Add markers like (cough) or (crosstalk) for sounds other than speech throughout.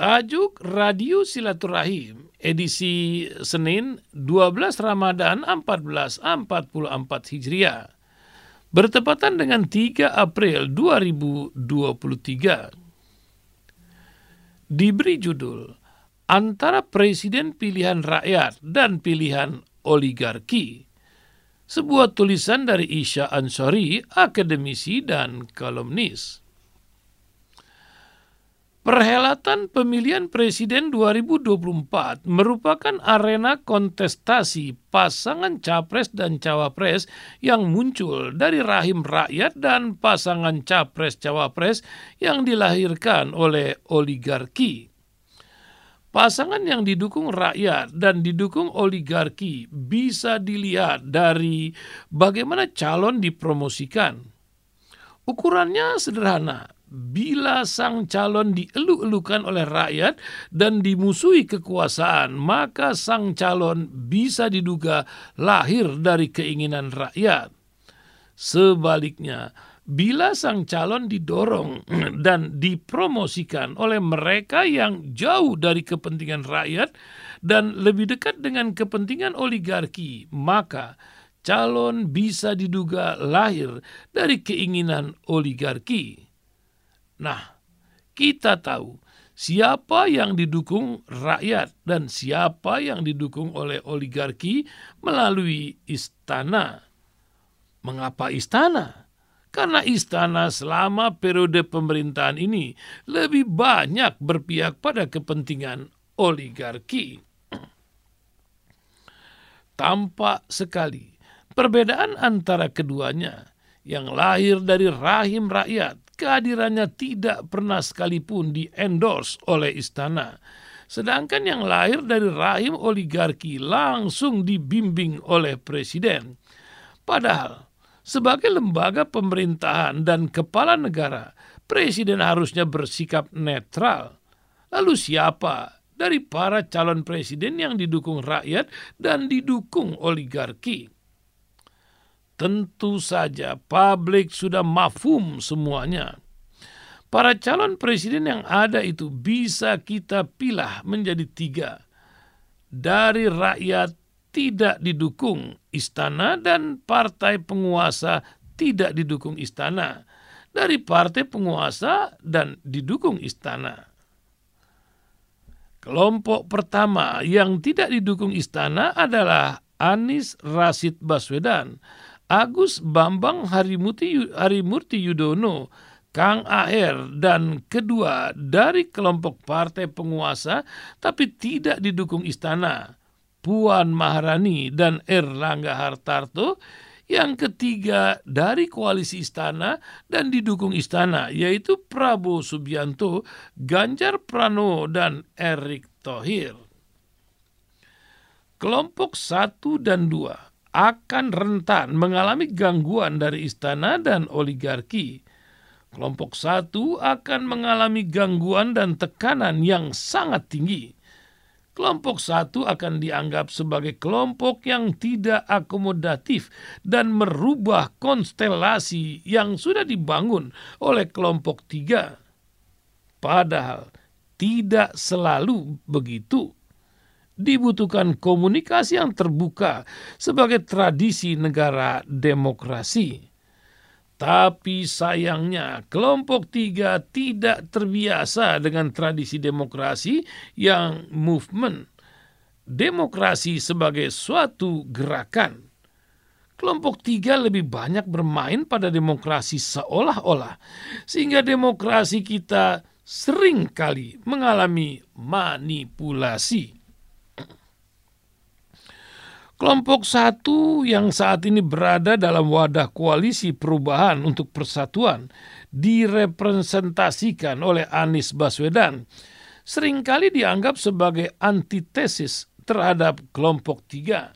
Tajuk Radio Silaturahim edisi Senin 12 Ramadan 1444 Hijriah bertepatan dengan 3 April 2023. Diberi judul Antara Presiden Pilihan Rakyat dan Pilihan Oligarki. Sebuah tulisan dari Isya Ansori, akademisi dan kolumnis. Perhelatan pemilihan presiden 2024 merupakan arena kontestasi pasangan capres dan cawapres yang muncul dari rahim rakyat dan pasangan capres-cawapres yang dilahirkan oleh oligarki. Pasangan yang didukung rakyat dan didukung oligarki bisa dilihat dari bagaimana calon dipromosikan. Ukurannya sederhana, bila sang calon dielu-elukan oleh rakyat dan dimusuhi kekuasaan, maka sang calon bisa diduga lahir dari keinginan rakyat. Sebaliknya, bila sang calon didorong (clears throat) dan dipromosikan oleh mereka yang jauh dari kepentingan rakyat dan lebih dekat dengan kepentingan oligarki, maka calon bisa diduga lahir dari keinginan oligarki. Nah, kita tahu siapa yang didukung rakyat dan siapa yang didukung oleh oligarki melalui istana. Mengapa istana? Karena istana selama periode pemerintahan ini lebih banyak berpihak pada kepentingan oligarki. Tampak sekali perbedaan antara keduanya yang lahir dari rahim rakyat kehadirannya tidak pernah sekalipun di-endorse oleh istana. Sedangkan yang lahir dari rahim oligarki langsung dibimbing oleh presiden. Padahal, sebagai lembaga pemerintahan dan kepala negara, presiden harusnya bersikap netral. Lalu siapa dari para calon presiden yang didukung rakyat dan didukung oligarki? Tentu saja publik sudah mafhum semuanya. Para calon presiden yang ada itu bisa kita pilah menjadi tiga. Dari rakyat tidak didukung istana dan partai penguasa tidak didukung istana. Dari partai penguasa dan didukung istana. Kelompok pertama yang tidak didukung istana adalah Anies Rashid Baswedan Agus Bambang Harimurti, Harimurti Yudono, Kang Aher dan kedua dari kelompok partai penguasa tapi tidak didukung istana, Puan Maharani dan Erlangga Hartarto, yang ketiga dari koalisi istana dan didukung istana yaitu Prabowo Subianto, Ganjar Pranowo dan Erick Thohir. Kelompok satu dan dua akan rentan mengalami gangguan dari istana dan oligarki. Kelompok satu akan mengalami gangguan dan tekanan yang sangat tinggi. Kelompok satu akan dianggap sebagai kelompok yang tidak akomodatif dan merubah konstelasi yang sudah dibangun oleh kelompok tiga. Padahal tidak selalu begitu dibutuhkan komunikasi yang terbuka sebagai tradisi negara demokrasi. Tapi sayangnya kelompok tiga tidak terbiasa dengan tradisi demokrasi yang movement. Demokrasi sebagai suatu gerakan. Kelompok tiga lebih banyak bermain pada demokrasi seolah-olah. Sehingga demokrasi kita sering kali mengalami manipulasi. Kelompok satu yang saat ini berada dalam wadah koalisi perubahan untuk persatuan direpresentasikan oleh Anies Baswedan sering kali dianggap sebagai antitesis terhadap kelompok tiga.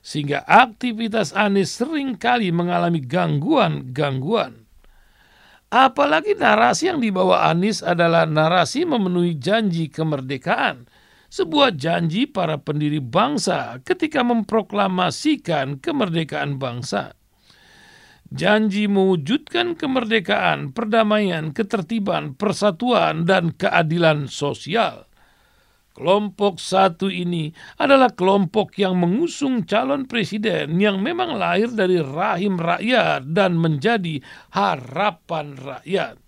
Sehingga aktivitas Anies sering kali mengalami gangguan-gangguan. Apalagi narasi yang dibawa Anies adalah narasi memenuhi janji kemerdekaan – sebuah janji para pendiri bangsa ketika memproklamasikan kemerdekaan bangsa. janji mewujudkan kemerdekaan, perdamaian, ketertiban, persatuan, dan keadilan sosial. Kelompok satu ini adalah kelompok yang mengusung calon presiden yang memang lahir dari rahim rakyat dan menjadi harapan rakyat.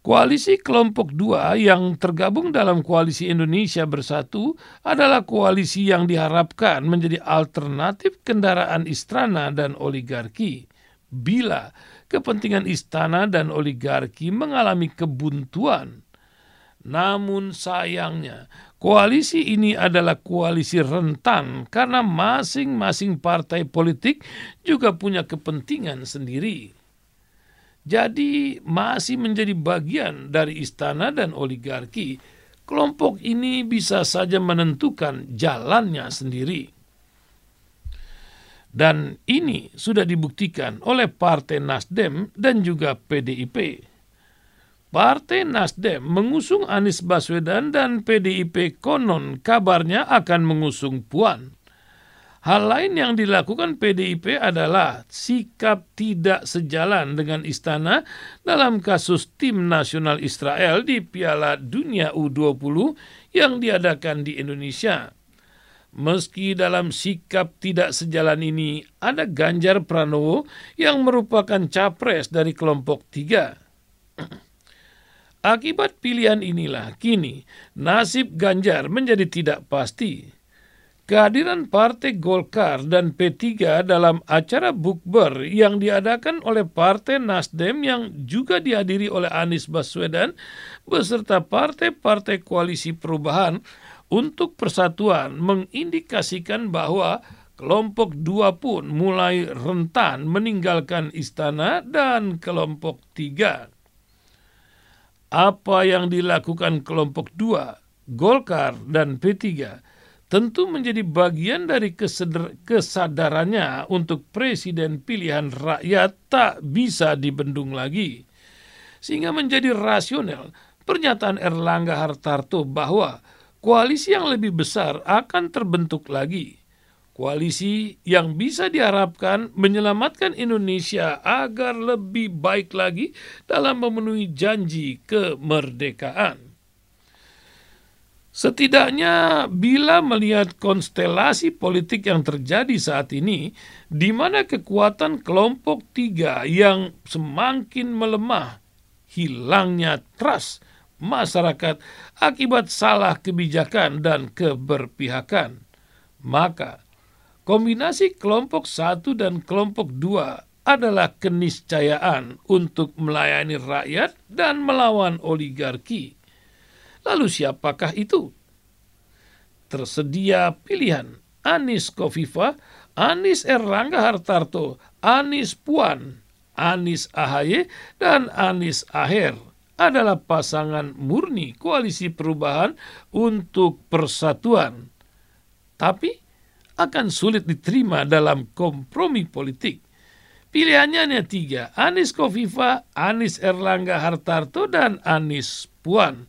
Koalisi kelompok dua yang tergabung dalam koalisi Indonesia Bersatu adalah koalisi yang diharapkan menjadi alternatif kendaraan istana dan oligarki. Bila kepentingan istana dan oligarki mengalami kebuntuan, namun sayangnya, koalisi ini adalah koalisi rentan karena masing-masing partai politik juga punya kepentingan sendiri. Jadi masih menjadi bagian dari istana dan oligarki. Kelompok ini bisa saja menentukan jalannya sendiri. Dan ini sudah dibuktikan oleh Partai Nasdem dan juga PDIP. Partai Nasdem mengusung Anies Baswedan dan PDIP konon kabarnya akan mengusung Puan. Hal lain yang dilakukan PDIP adalah sikap tidak sejalan dengan istana dalam kasus tim nasional Israel di Piala Dunia U20 yang diadakan di Indonesia. Meski dalam sikap tidak sejalan ini ada Ganjar Pranowo yang merupakan capres dari kelompok tiga. (clears throat) Akibat pilihan inilah kini nasib Ganjar menjadi tidak pasti. Kehadiran Partai Golkar dan P3 dalam acara bukber yang diadakan oleh Partai Nasdem yang juga dihadiri oleh Anies Baswedan beserta partai-partai koalisi perubahan untuk persatuan mengindikasikan bahwa kelompok dua pun mulai rentan meninggalkan istana dan kelompok tiga. Apa yang dilakukan kelompok dua, Golkar dan P3 tentu menjadi bagian dari kesadarannya untuk presiden pilihan rakyat tak bisa dibendung lagi. Sehingga menjadi rasional pernyataan Erlangga Hartarto bahwa koalisi yang lebih besar akan terbentuk lagi koalisi yang bisa diharapkan menyelamatkan Indonesia agar lebih baik lagi dalam memenuhi janji kemerdekaan. Setidaknya bila melihat konstelasi politik yang terjadi saat ini, di mana kekuatan kelompok tiga yang semakin melemah, hilangnya trust masyarakat akibat salah kebijakan dan keberpihakan, maka Kombinasi kelompok satu dan kelompok dua adalah keniscayaan untuk melayani rakyat dan melawan oligarki. Lalu siapakah itu? Tersedia pilihan Anis Kofifa, Anis Erlangga Hartarto, Anis Puan, Anis Ahaye, dan Anis Aher adalah pasangan murni koalisi perubahan untuk persatuan. Tapi akan sulit diterima dalam kompromi politik. Pilihannya hanya tiga, Anis Kofifa, Anis Erlangga Hartarto, dan Anis Puan.